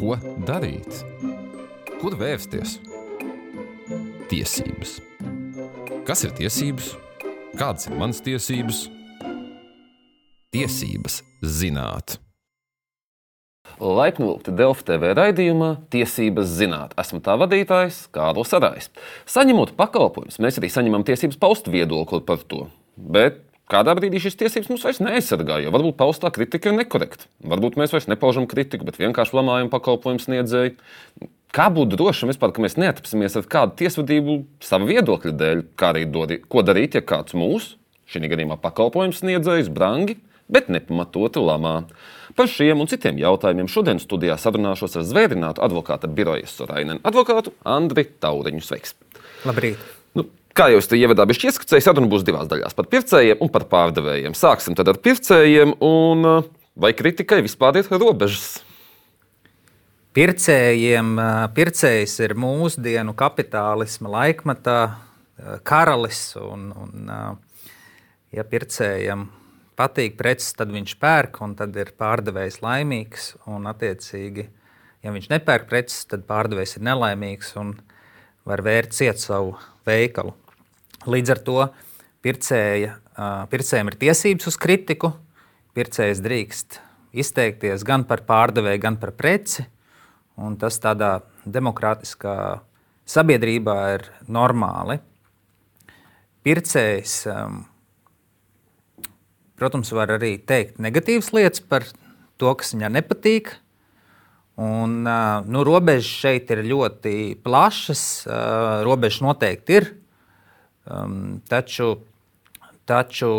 Ko darīt? Kur vērsties? Tiesības. Kas ir tiesības? Kādas ir manas tiesības? Tiesības zināt. Laipni lūgti Delfa TV raidījumā Tiesības zināt. Esmu tā vadītājs Kārlis Arājs. Saņemot pakalpojumus, mēs arī saņemam tiesības paust viedokli par to. Bet kādā brīdī šīs tiesības mums vairs neaizsargā, jo varbūt paustā kritika ir nekorekta. Varbūt mēs vairs nepaužam kritiku, bet vienkārši lamājam pakalpojumu sniedzēju. Kā būt drošam, vispār, ka mēs neatapsimies ar kādu tiesvedību sava viedokļa dēļ, kā arī dodi, ko darīt, ja kāds mūsu, šī gadījumā pakalpojumu sniedzējs, brangi, bet nepamatoti lamā. Par šiem un citiem jautājumiem šodien studijā sarunāšos ar zvērinātu advokāta biroja Sorainen advokātu Andri Tauriņu. Sveiks! Labrīt! Kā jau es te ievadā biju ieskicējis, saruna būs divās daļās - par pircējiem un par pārdevējiem. Sāksim tad ar pircējiem un vai kritikai vispār ir robežas? Pircējiem, pircējs ir mūsdienu kapitālisma laikmatā karalis. Un, un, ja pircējam patīk preces, tad viņš pērk, un tad ir pārdevējs laimīgs. Un, attiecīgi, ja viņš nepērk preces, tad pārdevējs ir nelaimīgs un var vērt ciet savu veikalu. Līdz ar to pircēja, pircējiem ir tiesības uz kritiku. Pircējs drīkst izteikties gan par pārdevēju, gan par preci. Tas tādā demokrātiskā sabiedrībā ir normāli. Pircējs, protams, var arī teikt negatīvas lietas par to, kas viņai nepatīk. Un, nu, robežas šeit ir ļoti plašas. Robežas noteikti ir. Taču, taču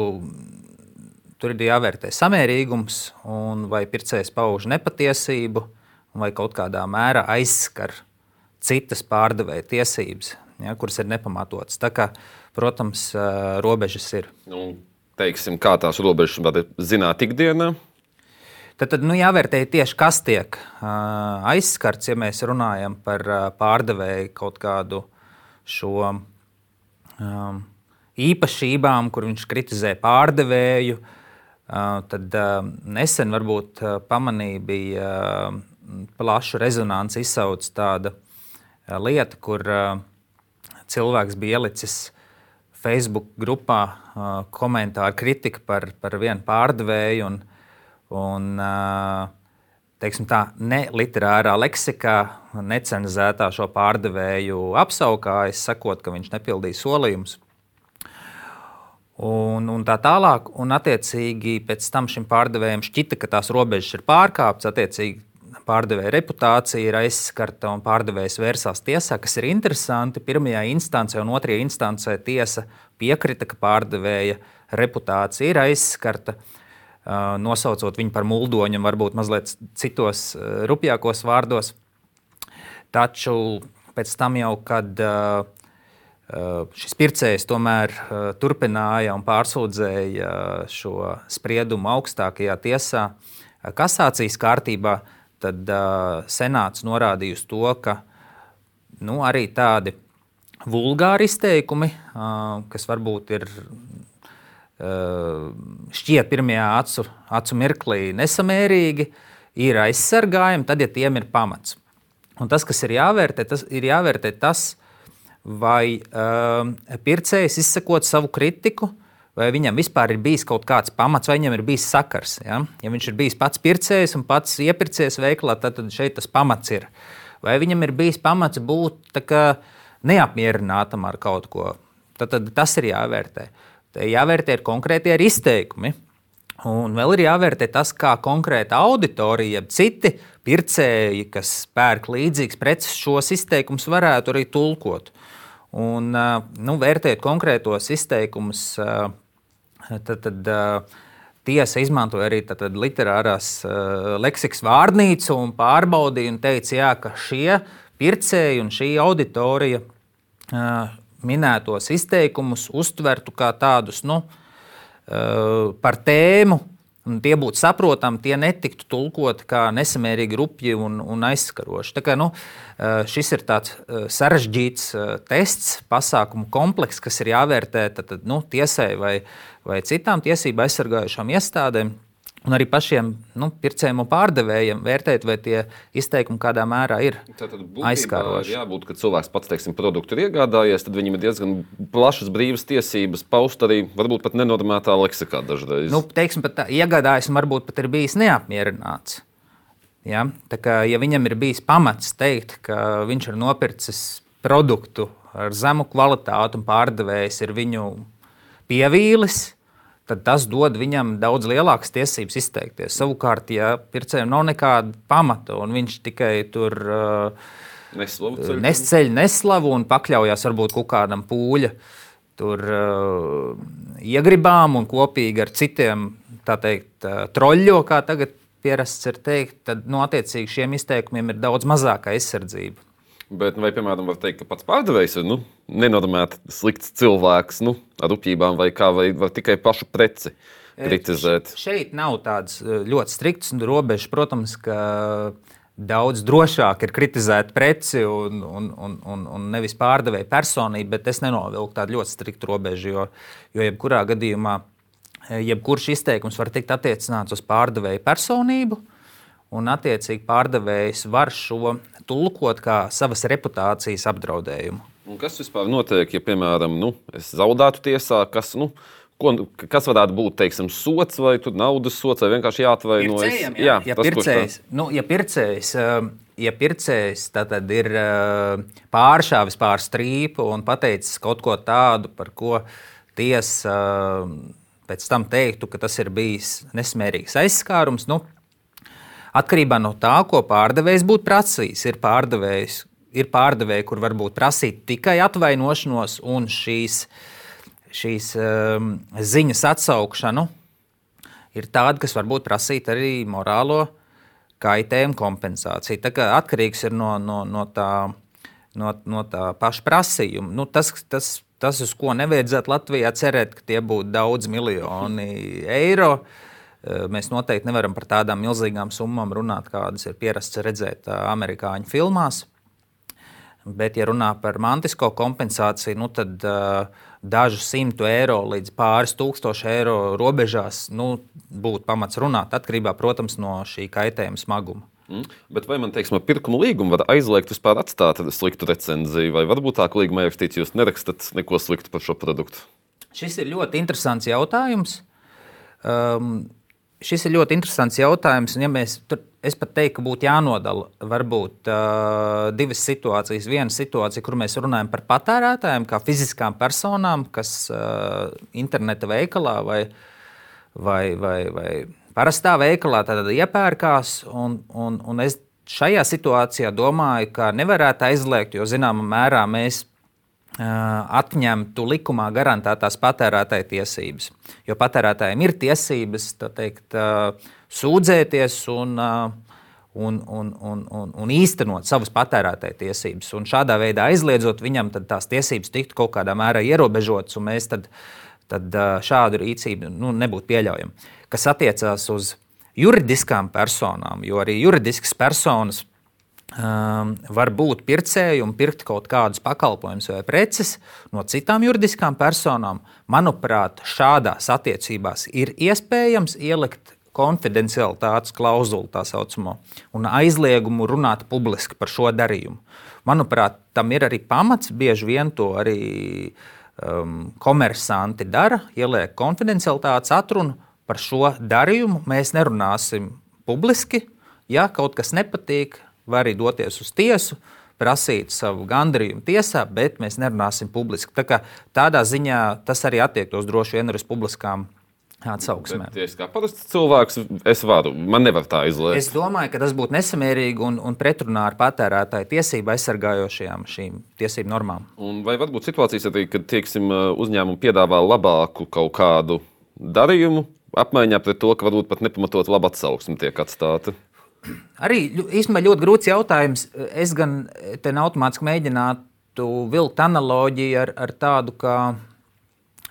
tur ir jāvērtē samērīgums un vai pircējs pauž nepatiesību vai kaut kādā mērā aizskar citas pārdevēja tiesības, ja, kuras ir nepamatotas. Tā kā, protams, robežas ir. Nu, teiksim, kā tās robežas zināt ikdienā? Tad, tad nu, jāvērtē tieši, kas tiek aizskarts, ja mēs runājam par pārdevēju kaut kādu šo um, īpašībām, kur viņš kritizē pārdevēju. Uh, tad uh, nesen varbūt uh, pamanīja, bija plašu rezonanci izsauc tāda lieta, kur cilvēks bija ielicis Facebook grupā komentāru kritiku par, par vienu pārdevēju. Un, un, teiksim, tā neliterārā leksikā, necenzētā šo pārdevēju apsaukājas, sakot, ka viņš nepildīja solījumus. Un, un tā tālāk, un attiecīgi pēc tam šim pārdevējam šķita, ka tās robežas ir pārkāptas. Attiecīgi pārdevēja reputācija ir aizskarta un pārdevējs vērsās tiesā, kas ir interesanti. Pirmajā instancē un otrajā instancē tiesa piekrita, ka pārdevēja reputācija ir aizskarta. Nosaucot viņu par muldoņu, varbūt mazliet citos rupjākos vārdos. Taču pēc tam jau, kad šis pircējs tomēr turpināja un pārsūdzēja šo spriedumu augstākajā tiesā, kasācijas kārtībā, tad senāts norādīja uz to, ka nu, arī tādi vulgāri izteikumi, kas varbūt ir šķiet pirmajā acu, acu mirklī nesamērīgi, ir aizsargājami, tad, ja tiem ir pamats. Un tas, kas ir jāvērtē, tas ir jāvērtē tas, vai uh, pircējs izsakot savu kritiku, vai viņam vispār ir bijis kaut kāds pamats, vai viņam ir bijis sakars. Ja, ja viņš ir bijis pats pircējs un pats iepirkējs veiklā, tad, tad šeit tas pamats ir. Vai viņam ir bijis pamats būt neapmierinātam ar kaut ko, tad, tad tas ir jāvērtē. Te jāvērtē ir konkrēti ar izteikumi. Un vēl ir jāvērtē tas, kā konkrēta auditorija, citi pircēji, kas pērk līdzīgas preces, šos izteikumus varētu arī tulkot. Un, nu, vērtēt konkrētos izteikumus, tad, tad tiesa izmantoja arī tad, literārās leksikas vārnīcu un pārbaudīja un teica, jā, ka šie pircēji un šī auditorija minētos izteikumus uztvertu kā tādus nu, par tēmu, Un tie būtu saprotami, tie netiktu tulkoti kā nesamērīgi rupji un, un aizskaroši. Tā kā, nu, šis ir tāds sarežģīts tests, pasākumu komplekss, kas ir jāvērtē tad, nu, tiesai vai, vai citām tiesību aizsargājušām iestādēm. Un arī pašiem nu, pircējiem un pārdevējiem vērtēt, vai tie izteikumi kādā mērā ir aizskāroši. Jā, būtu, ka cilvēks pats teiksim, produktu ir iegādājies, tad viņam ir diezgan plašas brīvas tiesības paust arī varbūt pat nenormētā leksikā dažreiz. Nu, teiksim, pat tā, iegādājies un varbūt pat ir bijis neapmierināts. Ja? Tā kā, ja viņam ir bijis pamats teikt, ka viņš ir nopircis produktu ar zemu kvalitāti un pārdevējs ir viņu pievīlis, tad tas dod viņam daudz lielākas tiesības izteikties. Savukārt, ja pircējiem nav nekāda pamata un viņš tikai tur uh, nesceļ neslavu un pakļaujas varbūt kaut kādam pūļa tur, uh, iegribām un kopīgi ar citiem teikt, uh, troļļo, kā tagad pierasts ir teikt, tad no nu, attiecīgi šiem izteikumiem ir daudz mazāka aizsardzība. Bet, vai, piemēram, var teikt, ka pats pārdevējs ir nu, nenormēts, slikts cilvēks nu, ar upībām, vai kā, vai var tikai pašu preci kritizēt? Šeit nav tādas ļoti striktas robežas. Protams, ka daudz drošāk ir kritizēt preci un, un, un, un, un nevis pārdevēja personību, bet es nenovilku tādu ļoti striktu robežu, jo, jo jebkurā gadījumā jebkurš izteikums var tikt attiecināts uz pārdevēja personību. Un, attiecīgi, pārdevējs var šo tulkot kā savas reputācijas apdraudējumu. Un kas vispār notiek, ja, piemēram, nu, es zaudētu tiesā? Kas, nu, ko, kas varētu būt teiksim, sots vai naudas sots, vai vienkārši jāatvainojas? Jā, jā, ja, tas, pircējs, nu, ja pircējs, um, ja pircējs ir uh, pāršāvis pār strīpu un pateicis kaut ko tādu, par ko tiesa um, pēc tam teiktu, ka tas ir bijis nesmērīgs aizskārums, nu, Atkarībā no tā, ko pārdevējs būtu prasījis, ir pārdevējs, ir pārdevēji, kur varbūt prasīt tikai atvainošanos un šīs, šīs um, ziņas atsaukšanu. Ir tādi, kas varbūt prasīt arī morālo kaitējumu kompensāciju. Tā kā atkarīgs ir no, no, no, tā, no, no tā paša prasījuma. Nu, tas, tas, tas, uz ko nevajadzētu Latvijā cerēt, ka tie būtu daudz miljoni eiro. Uh, mēs noteikti nevaram par tādām milzīgām summām runāt, kādas ir pierasts redzēt eh, amerikāņu filmās. Bet, ja runā par mantisko kompensāciju, nu tad uh, dažu simtu eiro līdz pāris tūkstošu eiro robežās nu, būtu pamats runāt, atkarībā protams, no šī kaitējuma smaguma. Mm. Bet vai man teiksim, pirkuma līgumu var aizliegt vispār atstāt sliktu recenziju, vai varbūt tā, līguma ierakstīts, jūs nerakstat neko sliktu par šo produktu? Šis ir ļoti interesants jautājums. Um, Šis ir ļoti interesants jautājums. Ja mēs, tur, es pat teiktu, ka būtu jānodala varbūt uh, divas situācijas. Viena situācija, kur mēs runājam par patērētājiem, kā fiziskām personām, kas uh, interneta veikalā vai, vai, vai, vai parastā veikalā iepērkās. Un, un, un es šajā situācijā domāju, ka nevarētu aizliegt, jo zināmā mērā mēs atņemtu likumā garantētās patērētāja tiesības. Jo patērētājiem ir tiesības teikt, sūdzēties un, un, un, un, un, un īstenot savas patērētāja tiesības. Un šādā veidā aizliedzot viņam, tās tiesības tiktu kaut kādā mērā ierobežotas, un mēs tad, tad šādu rīcību nu, nebūtu pieļaujama. Kas attiecās uz juridiskām personām, jo arī juridiskas personas um, var būt pircēji un pirkt kaut kādus pakalpojumus vai preces no citām juridiskām personām. Manuprāt, šādās attiecībās ir iespējams ielikt konfidencialitātes klauzulu, tā saucamo, un aizliegumu runāt publiski par šo darījumu. Manuprāt, tam ir arī pamats. Bieži vien to arī um, komersanti dara, ieliek konfidencialitātes atrunu par šo darījumu. Mēs nerunāsim publiski. Ja kaut kas nepatīk, var arī doties uz tiesu, prasīt savu gandarījumu tiesā, bet mēs nerunāsim publiski. Tā tādā ziņā tas arī attiektos droši vien uz publiskām atsauksmēm. Ja es kā parasts cilvēks, es varu, man nevar tā izlēmt. Es domāju, ka tas būtu nesamērīgi un, un pretrunā ar patērētāju tiesību aizsargājošajām šīm tiesību normām. Un vai var būt situācijas arī, kad tieksim, uzņēmumi piedāvā labāku kaut kādu darījumu, apmaiņā pret to, ka varbūt pat nepamatot labu atsauksmi tiek atstāta? Arī īstenībā ļoti grūts jautājums. Es gan te automātiski mēģinātu vilkt analoģiju ar, ar tādu kā,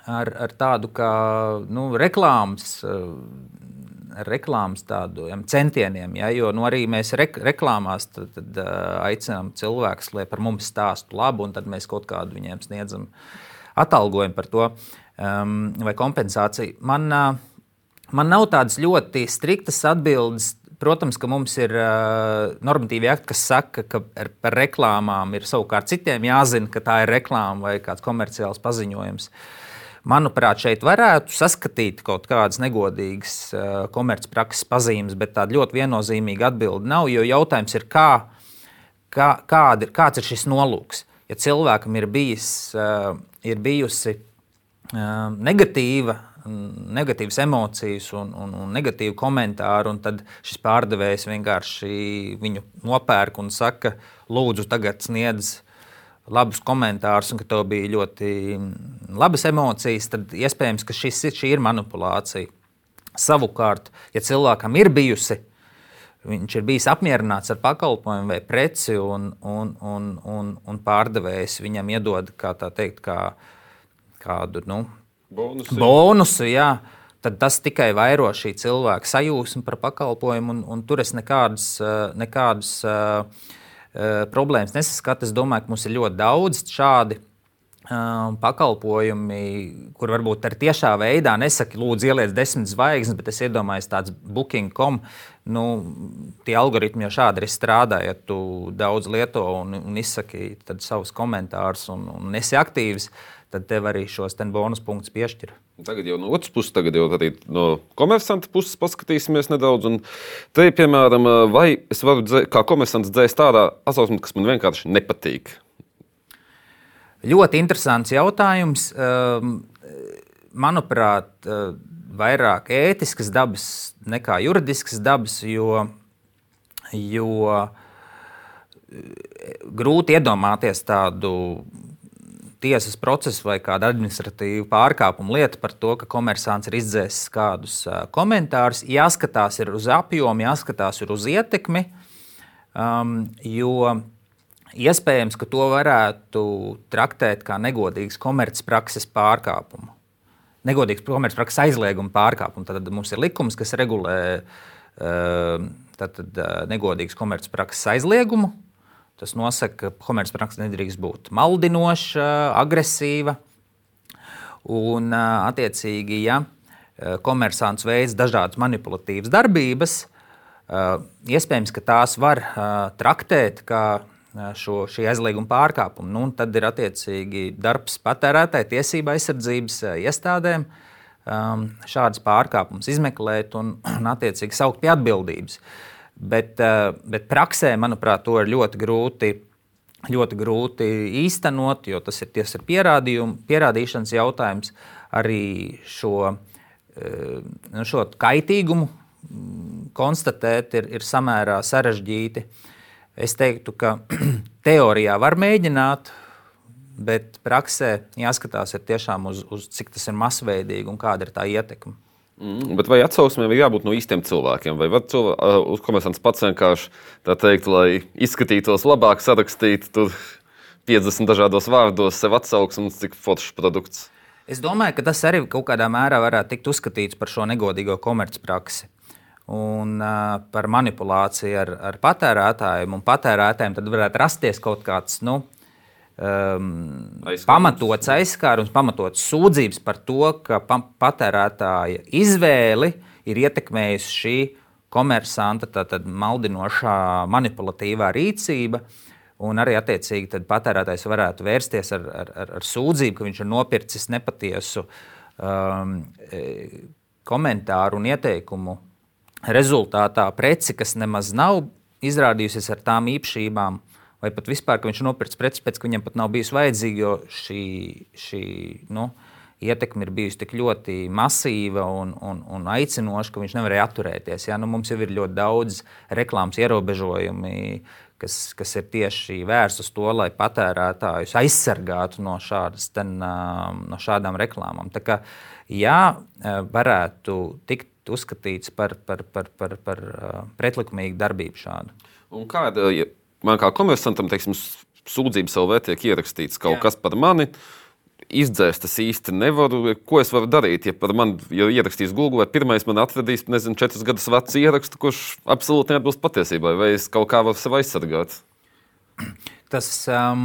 ar, ar tādu kā nu, reklāmas. Reklāmas tādiem centieniem, ja, jo nu, arī mēs re, reklāmās tad, tad, aicinām cilvēkus, lai par mums stāstu labu, un tad mēs kaut kādu viņiem sniedzam atalgojumu par to um, vai kompensāciju. Man, uh, man nav tādas ļoti striktas atbildes. Protams, ka mums ir uh, normatīvi akti, kas saka, ka ar, par reklāmām ir savukārt citiem jāzina, ka tā ir reklāma vai kāds komerciāls paziņojums. Manuprāt, šeit varētu saskatīt kaut kādas negodīgas uh, komercprakses pazīmes, bet tāda ļoti viennozīmīga atbilde nav. Jo jautājums ir, kā, kā, kāda, kāds ir šis nolūks? Ja cilvēkam ir, bijis, uh, ir bijusi uh, negatīva negatīvas emocijas un, un, un negatīvu komentāru, un tad šis pārdevējs vienkārši viņu nopērk un saka, lūdzu, tagad sniedz labus komentārus, un ka tev bija ļoti labas emocijas, tad iespējams, ka šis, šī ir manipulācija. Savukārt, ja cilvēkam ir bijusi, viņš ir bijis apmierināts ar pakalpojumu vai preci, un, un, un, un, un pārdevējs viņam iedod kā, teikt, kā, kādu nu, Bonusi. bonusu, jā, tad tas tikai vairo šī cilvēka sajūsmu par pakalpojumu, un, un tur es nekādas, eh, nekādas uh, problēmas nesaskatu. Es domāju, ka mums ir ļoti daudz šādi. Pakalpojumi, kur varbūt ar tiešā veidā nesaki, lūdzu, ieliec desmit zvaigznes, bet es iedomājos, tāds booking.com. Nu, tie algoritmi jau šādi arī strādā. Ja tu daudz lieto un, un izsaki savus komentārus un, un esi aktīvs, uh, tad tev arī šos bonus punktus piešķir. Tagad jau no otras puses, tagad jau no komersanta puses paskatīsimies nedaudz. Un te, piemēram, vai es varu dzē, kā komersants dzēst tādā atsauksmē, kas man vienkārši nepatīk? Ļoti interesants jautājums. Ehm, manuprāt, eh, vairāk ētiskas dabas nekā juridiskas dabas, jo, jo eh, grūti iedomāties tādu tiesas procesu vai kādu administratīvu pārkāpumu lietu par to, ka komersants ir izdzēsis kādus komentārus. Jāskatās ir uz apjomu, jāskatās ir uz ietekmi, um, jo iespējams, ka to varētu traktēt kā negodīgas komercprakses pārkāpumu. Negodīgs komercprakses aizlieguma pārkāpumu. Tad mums ir likums, kas regulē uh, tātad, negodīgas komercprakses aizliegumu Tas nosaka, ka komercprakse nedrīkst būt maldinoša, agresīva. Un, attiecīgi, ja komersants veids dažādas manipulatīvas darbības, iespējams, ka tās var traktēt kā šo, šī aizlieguma pārkāpumu. Nu, tad ir attiecīgi darbs patērētāju tiesību aizsardzības iestādēm šādas pārkāpumus izmeklēt un, un attiecīgi saukt pie atbildības. Uh, Bet, eh, bet praksē, manuprāt, to ir ļoti grūti, ļoti grūti īstenot, jo tas ir, ir pierādīšanas jautājums. Arī šo, eh, nu, šo kaitīgumu mm, konstatēt ir, ir samērā sarežģīti. Es teiktu, ka teorijā var mēģināt, bet praksē jāskatās tiešām uz, uz cik tas ir masveidīgi un kāda ir tā ietekme. Mm, bet vai atsauksmēm ir jābūt no īstiem cilvēkiem? Vai var cilvēks, komersants pats vienkārši tā teikt, lai izskatītos labāk, sarakstīt 50 dažādos vārdos, sev atsauksmes, cik foršs produkts? Es domāju, ka tas arī kaut kādā mērā varētu tikt uzskatīts par šo negodīgo komercpraksi. Un uh, par manipulāciju ar, ar patērētājiem un patērētājiem tad varētu rasties kaut kāds nu, um, aizskārums. pamatots aizskārums, pamatots sūdzības par to, ka patērētāja izvēli ir ietekmējusi šī komersanta tātad, maldinošā, manipulatīvā rīcība. Un arī attiecīgi patērētājs varētu vērsties ar, ar, ar, ar sūdzību, ka viņš ir nopircis nepatiesu um, e, komentāru un ieteikumu rezultātā preci, kas nemaz nav izrādījusies ar tām īpašībām, vai pat vispār, ka viņš nopirks preces pēc, ka viņam pat nav bijis vajadzīgi, jo šī, šī nu, ietekme ir bijusi tik ļoti masīva un, un, un aicinoša, ka viņš nevarēja atturēties. Ja? Nu, mums jau ir ļoti daudz reklāmas ierobežojumi, kas, kas ir tieši vērsts uz to, lai patērētājus aizsargātu no, šādas, ten, no šādām reklāmām. Tā kā, jā, varētu tikt uzskatīts par, par, par, par, par pretlikumīgu darbību šādu. Un kāda, ja man kā komersantam, teiksim, sūdzības LV tiek ierakstīts kaut Jā. kas par mani. Izdzēst es īsti nevaru. Ko es varu darīt? Ja par mani ja ierakstīs Google, vai pirmais man atradīs, nezinu, četrus gadus vecu ierakstu, kurš absolūti neatbilst patiesībai, vai es kaut kā varu sevi aizsargāt? Tas, um,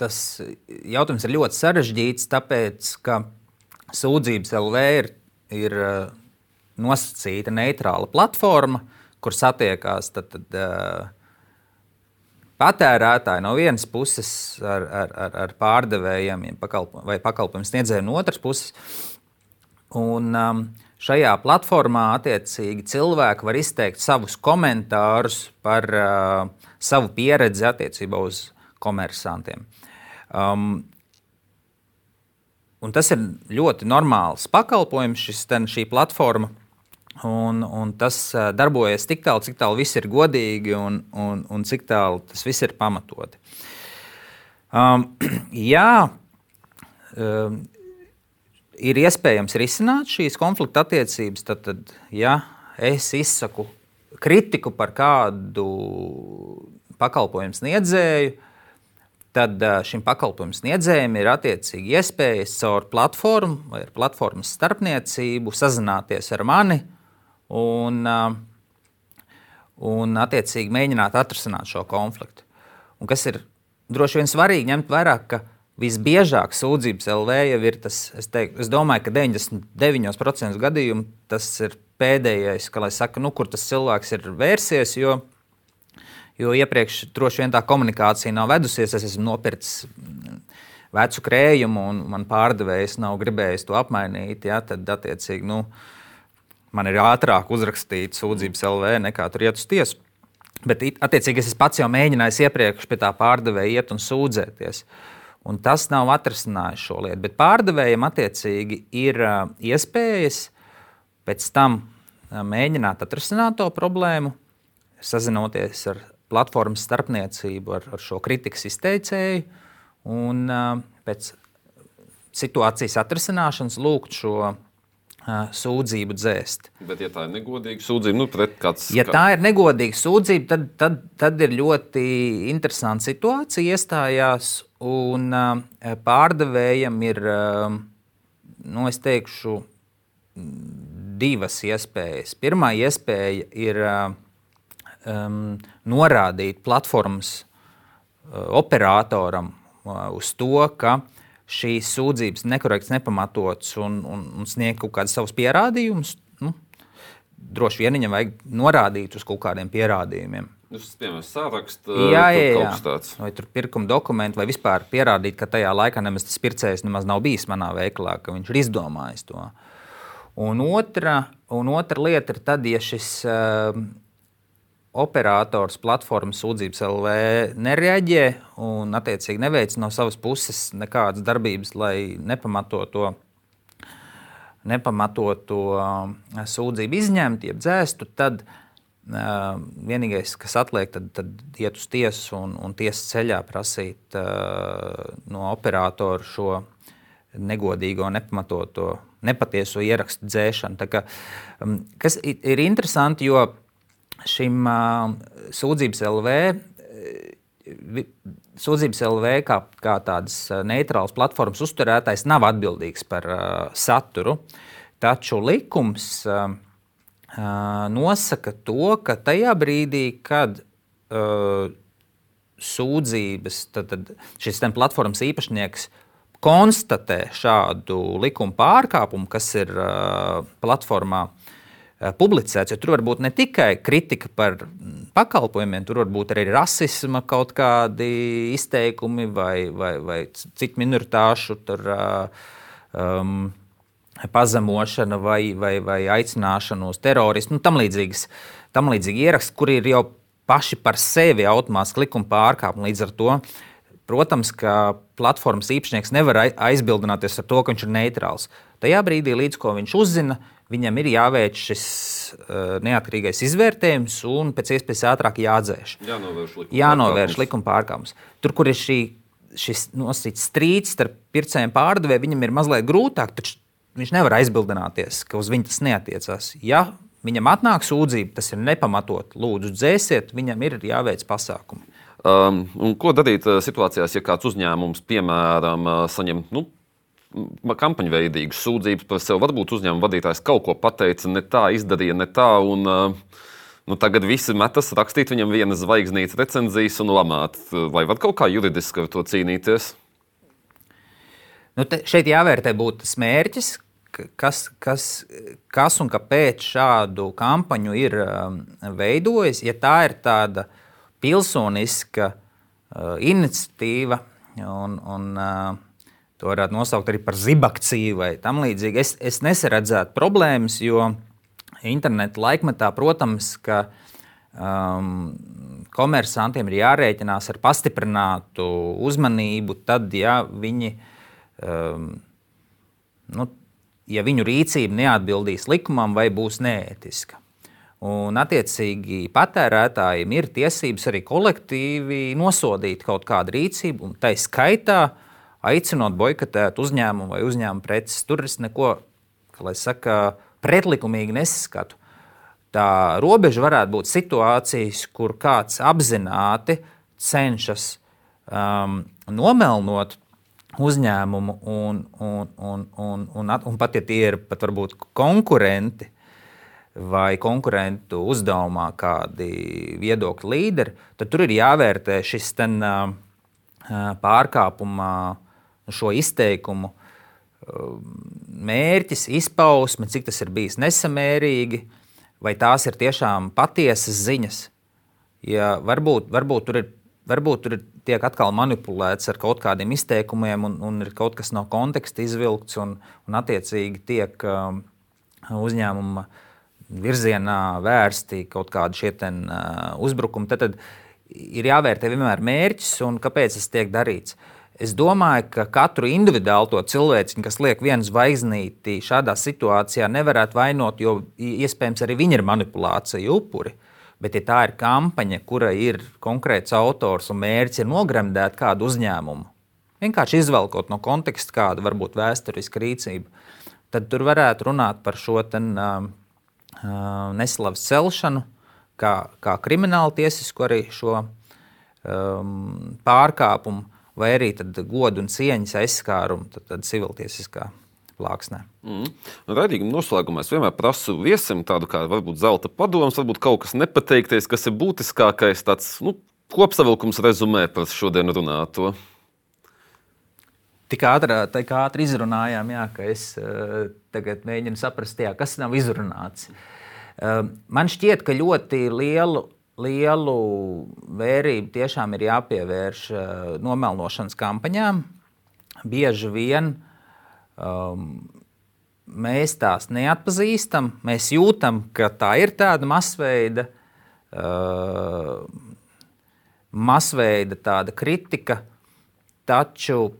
tas jautājums ir ļoti sarežģīts, tāpēc, ka sūdzības LV ir, ir nosacīta neitrāla platforma, kur satiekās tad, tad, uh, patērētāji no vienas puses ar, ar, ar, ar pārdevējiem pakalpo, vai pakalpojumu sniedzējiem no otras puses. Un, um, šajā platformā attiecīgi cilvēki var izteikt savus komentārus par uh, savu pieredzi attiecībā uz komersantiem. Um, tas ir ļoti normāls pakalpojums, šis, ten, šī platforma. Un, un tas darbojas tik tālu, cik tālu viss ir godīgi un, un, un cik tālu tas viss ir pamatoti. Um, jā, um, ir iespējams risināt šīs konflikta attiecības, tad, tad ja es izsaku kritiku par kādu pakalpojumu sniedzēju, tad šim pakalpojumu sniedzējiem ir attiecīgi iespējas caur platformu vai platformas starpniecību sazināties ar mani un, un attiecīgi mēģināt atrisināt šo konfliktu. Un kas ir droši vien svarīgi ņemt vērā, ka visbiežāk sūdzības LV jau ir tas, es, teiktu, es domāju, ka 99% gadījumu tas ir pēdējais, ka, saka, nu, kur tas cilvēks ir vērsies. Jo Jo iepriekš droši vien tā komunikācija nav vedusies. Es esmu nopircis vecu krējumu, un man pārdevējs nav gribējis to apmainīt. Ja, tad, attiecīgi, nu, man ir ātrāk uzrakstīt sūdzības LV nekā tur iet uz tiesu. Bet, attiecīgi, es pats jau mēģināju iepriekš pie tā pārdevēja iet un sūdzēties. Un tas nav atrisinājis šo lietu. Bet pārdevējiem attiecīgi ir iespējas pēc tam mēģināt atrisināt to problēmu, sazinoties ar platformas starpniecību ar, ar šo kritikas izteicēju un pēc situācijas atrisināšanas lūgt šo sūdzību dzēst. Bet, ja tā ir negodīga sūdzība, nu, pret kāds. Ja tā ir negodīga sūdzība, tad, tad, tad ir ļoti interesanta situācija iestājās, un pārdevējam ir, nu, es teikšu, divas iespējas. Pirmā iespēja ir um, norādīt platformas uh, operatoram uh, uz to, ka šīs sūdzības nekorekts, nepamatots un, un, un sniegt kaut kādus savus pierādījumus. Nu, droši vien viņam vajag norādīt uz kaut kādiem pierādījumiem. Nu, piemēram sārakstu, jā, jā, jā. vai tur pirkuma dokumentu, vai vispār pierādīt, ka tajā laikā nemaz tas pircējs nemaz nav bijis manā veikalā, ka viņš ir izdomājis to. Un otra, un otra lieta ir tad, ja šis uh, operators platformas sūdzības LV nereaģē un, attiecīgi, neveic no savas puses nekādas darbības, lai nepamatotu nepamatotu uh, sūdzību izņemtu, jeb dzēstu, tad uh, vienīgais, kas atliek, tad, tad iet uz tiesu un, un tiesas ceļā prasīt uh, no operatora šo negodīgo, nepamatoto, nepatieso ierakstu dzēšanu. Kā, um, kas ir interesanti, jo šim uh, sūdzības LV. Sūdzības LV kā, kā tādas neitrālas platformas uzturētājs nav atbildīgs par uh, saturu, taču likums uh, nosaka to, ka tajā brīdī, kad uh, sūdzības, tad, tad šis platformas īpašnieks konstatē šādu likuma pārkāpumu, kas ir uh, platformā Eh, publicēts. Tur var būt ne tikai kritika par pakalpojumiem, tur var būt arī rasisma kaut kādi izteikumi vai, vai, vai citu minoritāšu tur, eh, um, pazemošana vai, vai, vai aicināšana uz terorismu. Nu, tam līdzīgas, tam līdzīgi ieraksti, kur ir jau paši par sevi automātiski likuma pārkāpumi. Līdz ar to, protams, ka platformas īpašnieks nevar aizbildināties ar to, ka viņš ir neitrāls. Tajā brīdī, līdz ko viņš uzzina, viņam ir jāveic šis uh, neatkarīgais izvērtējums un pēc iespējas ātrāk jādzēš. Jānovērš likuma, jānovērš likuma pārkāpums. Tur, kur ir šī, šis nosacīts strīds starp pircējiem un pārdevēju, viņam ir mazliet grūtāk, taču viņš nevar aizbildināties, ka uz viņu tas neatiecās. Ja viņam atnāk sūdzība, tas ir nepamatot, lūdzu, dzēsiet, viņam ir jāveic pasākumi. Um, ko darīt uh, situācijās, ja kāds uzņēmums, piemēram, uh, saņem nu, kampaņu veidīgas sūdzības par sevi. Varbūt uzņēmuma vadītājs kaut ko pateica, ne tā izdarīja, ne tā. Un, nu, tagad visi metas rakstīt viņam vienas zvaigznītes recenzijas un lamāt. Vai var kaut kā juridiski ar to cīnīties? Nu, šeit jāvērtē būtu tas mērķis, kas, kas, kas un kāpēc šādu kampaņu ir veidojis. Ja tā ir tāda pilsoniska iniciatīva, un, un uh, to varētu nosaukt arī par zibakciju vai tam līdzīgi, es, es nesaredzētu problēmas, jo interneta laikmetā, protams, ka um, komersantiem ir jārēķinās ar pastiprinātu uzmanību, tad, ja viņi um, nu, ja viņu rīcība neatbildīs likumam vai būs neētiska. Un, attiecīgi, patērētājiem ir tiesības arī kolektīvi nosodīt kaut kādu rīcību, un tā skaitā aicinot boikotēt uzņēmumu vai uzņēmumu preces. Tur es neko, kā saka, pretlikumīgi nesaskatu. Tā robeža varētu būt situācijas, kur kāds apzināti cenšas um, nomelnot uzņēmumu, un, un, un, un, un, un pat ja tie ir pat varbūt konkurenti vai konkurentu uzdevumā kādi viedokļu līderi, tad tur ir jāvērtē šis ten, pārkāpuma šo izteikumu mērķis, izpausme, cik tas ir bijis nesamērīgi, vai tās ir tiešām patiesas ziņas. Ja varbūt, varbūt tur ir varbūt tur tiek atkal manipulēts ar kaut kādiem izteikumiem, un, un ir kaut kas no konteksta izvilkts, un, un attiecīgi tiek um, uzņēmuma virzienā vērsti kaut kādi šie ten, uh, uzbrukumi. Tad, tad ir jāvērtē vienmēr mērķis un kāpēc tas tiek darīts. Es domāju, ka katru individuālu to cilvēku, kas liek vienu zvaigznīti šādā situācijā, nevarētu vainot, jo iespējams arī viņi ir manipulācija upuri. Bet, ja tā ir kampaņa, kura ir konkrēts autors un mērķis ir nogremdēt kādu uzņēmumu, vienkārši izvelkot no konteksta kādu varbūt vēsturisku rīcību, tad tur varētu runāt par šo ten, uh, neslavas celšanu, kā, kā kriminālu tiesisku arī šo um, pārkāpumu, vai arī godu un cieņas aizskārumu, tad, tad civiltiesiskā plāksnē. Mm. Radījuma noslēgumā es vienmēr prasu viesim tādu kā varbūt zelta padomus, varbūt kaut kas nepateikties, kas ir būtiskākais, tāds nu, kopsavilkums rezumē par šodien runāto. Tik ātri, tā kā ātri izrunājām, jā, ka es uh, tagad mēģinu saprast, jā, kas nav izrunāts. Uh, man šķiet, ka ļoti lielu, lielu vērību tiešām ir jāpievērš uh, nomelnošanas kampaņām. Bieži vien Um, mēs tās neatpazīstam, mēs jūtam, ka tā ir tāda masveida, uh, masveida tāda kritika, taču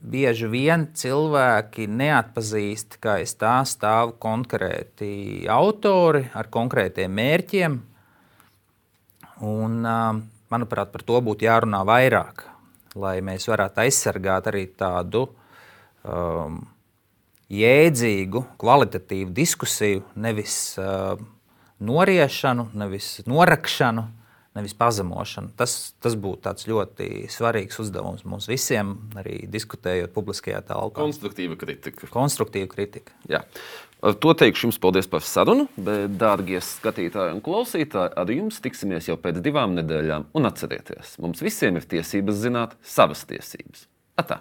bieži vien cilvēki neatpazīst, ka aiz tā stāv konkrēti autori ar konkrētiem mērķiem. Un, manuprāt, par to būtu jārunā vairāk, lai mēs varētu aizsargāt arī tādu um, jēdzīgu, kvalitatīvu diskusiju, nevis uh, noriešanu, nevis norakšanu, nevis pazemošanu. Tas, tas būtu ļoti svarīgs uzdevums mums visiem, arī diskutējot publiskajā telpā. Konstruktīva kritika. Konstruktīva kritika. Jā. Ar to teikšu jums paldies par sarunu, bet, dārgie skatītāji un klausītāji, ar jums tiksimies jau pēc divām nedēļām. Un atcerieties, mums visiem ir tiesības zināt savas tiesības. Atā!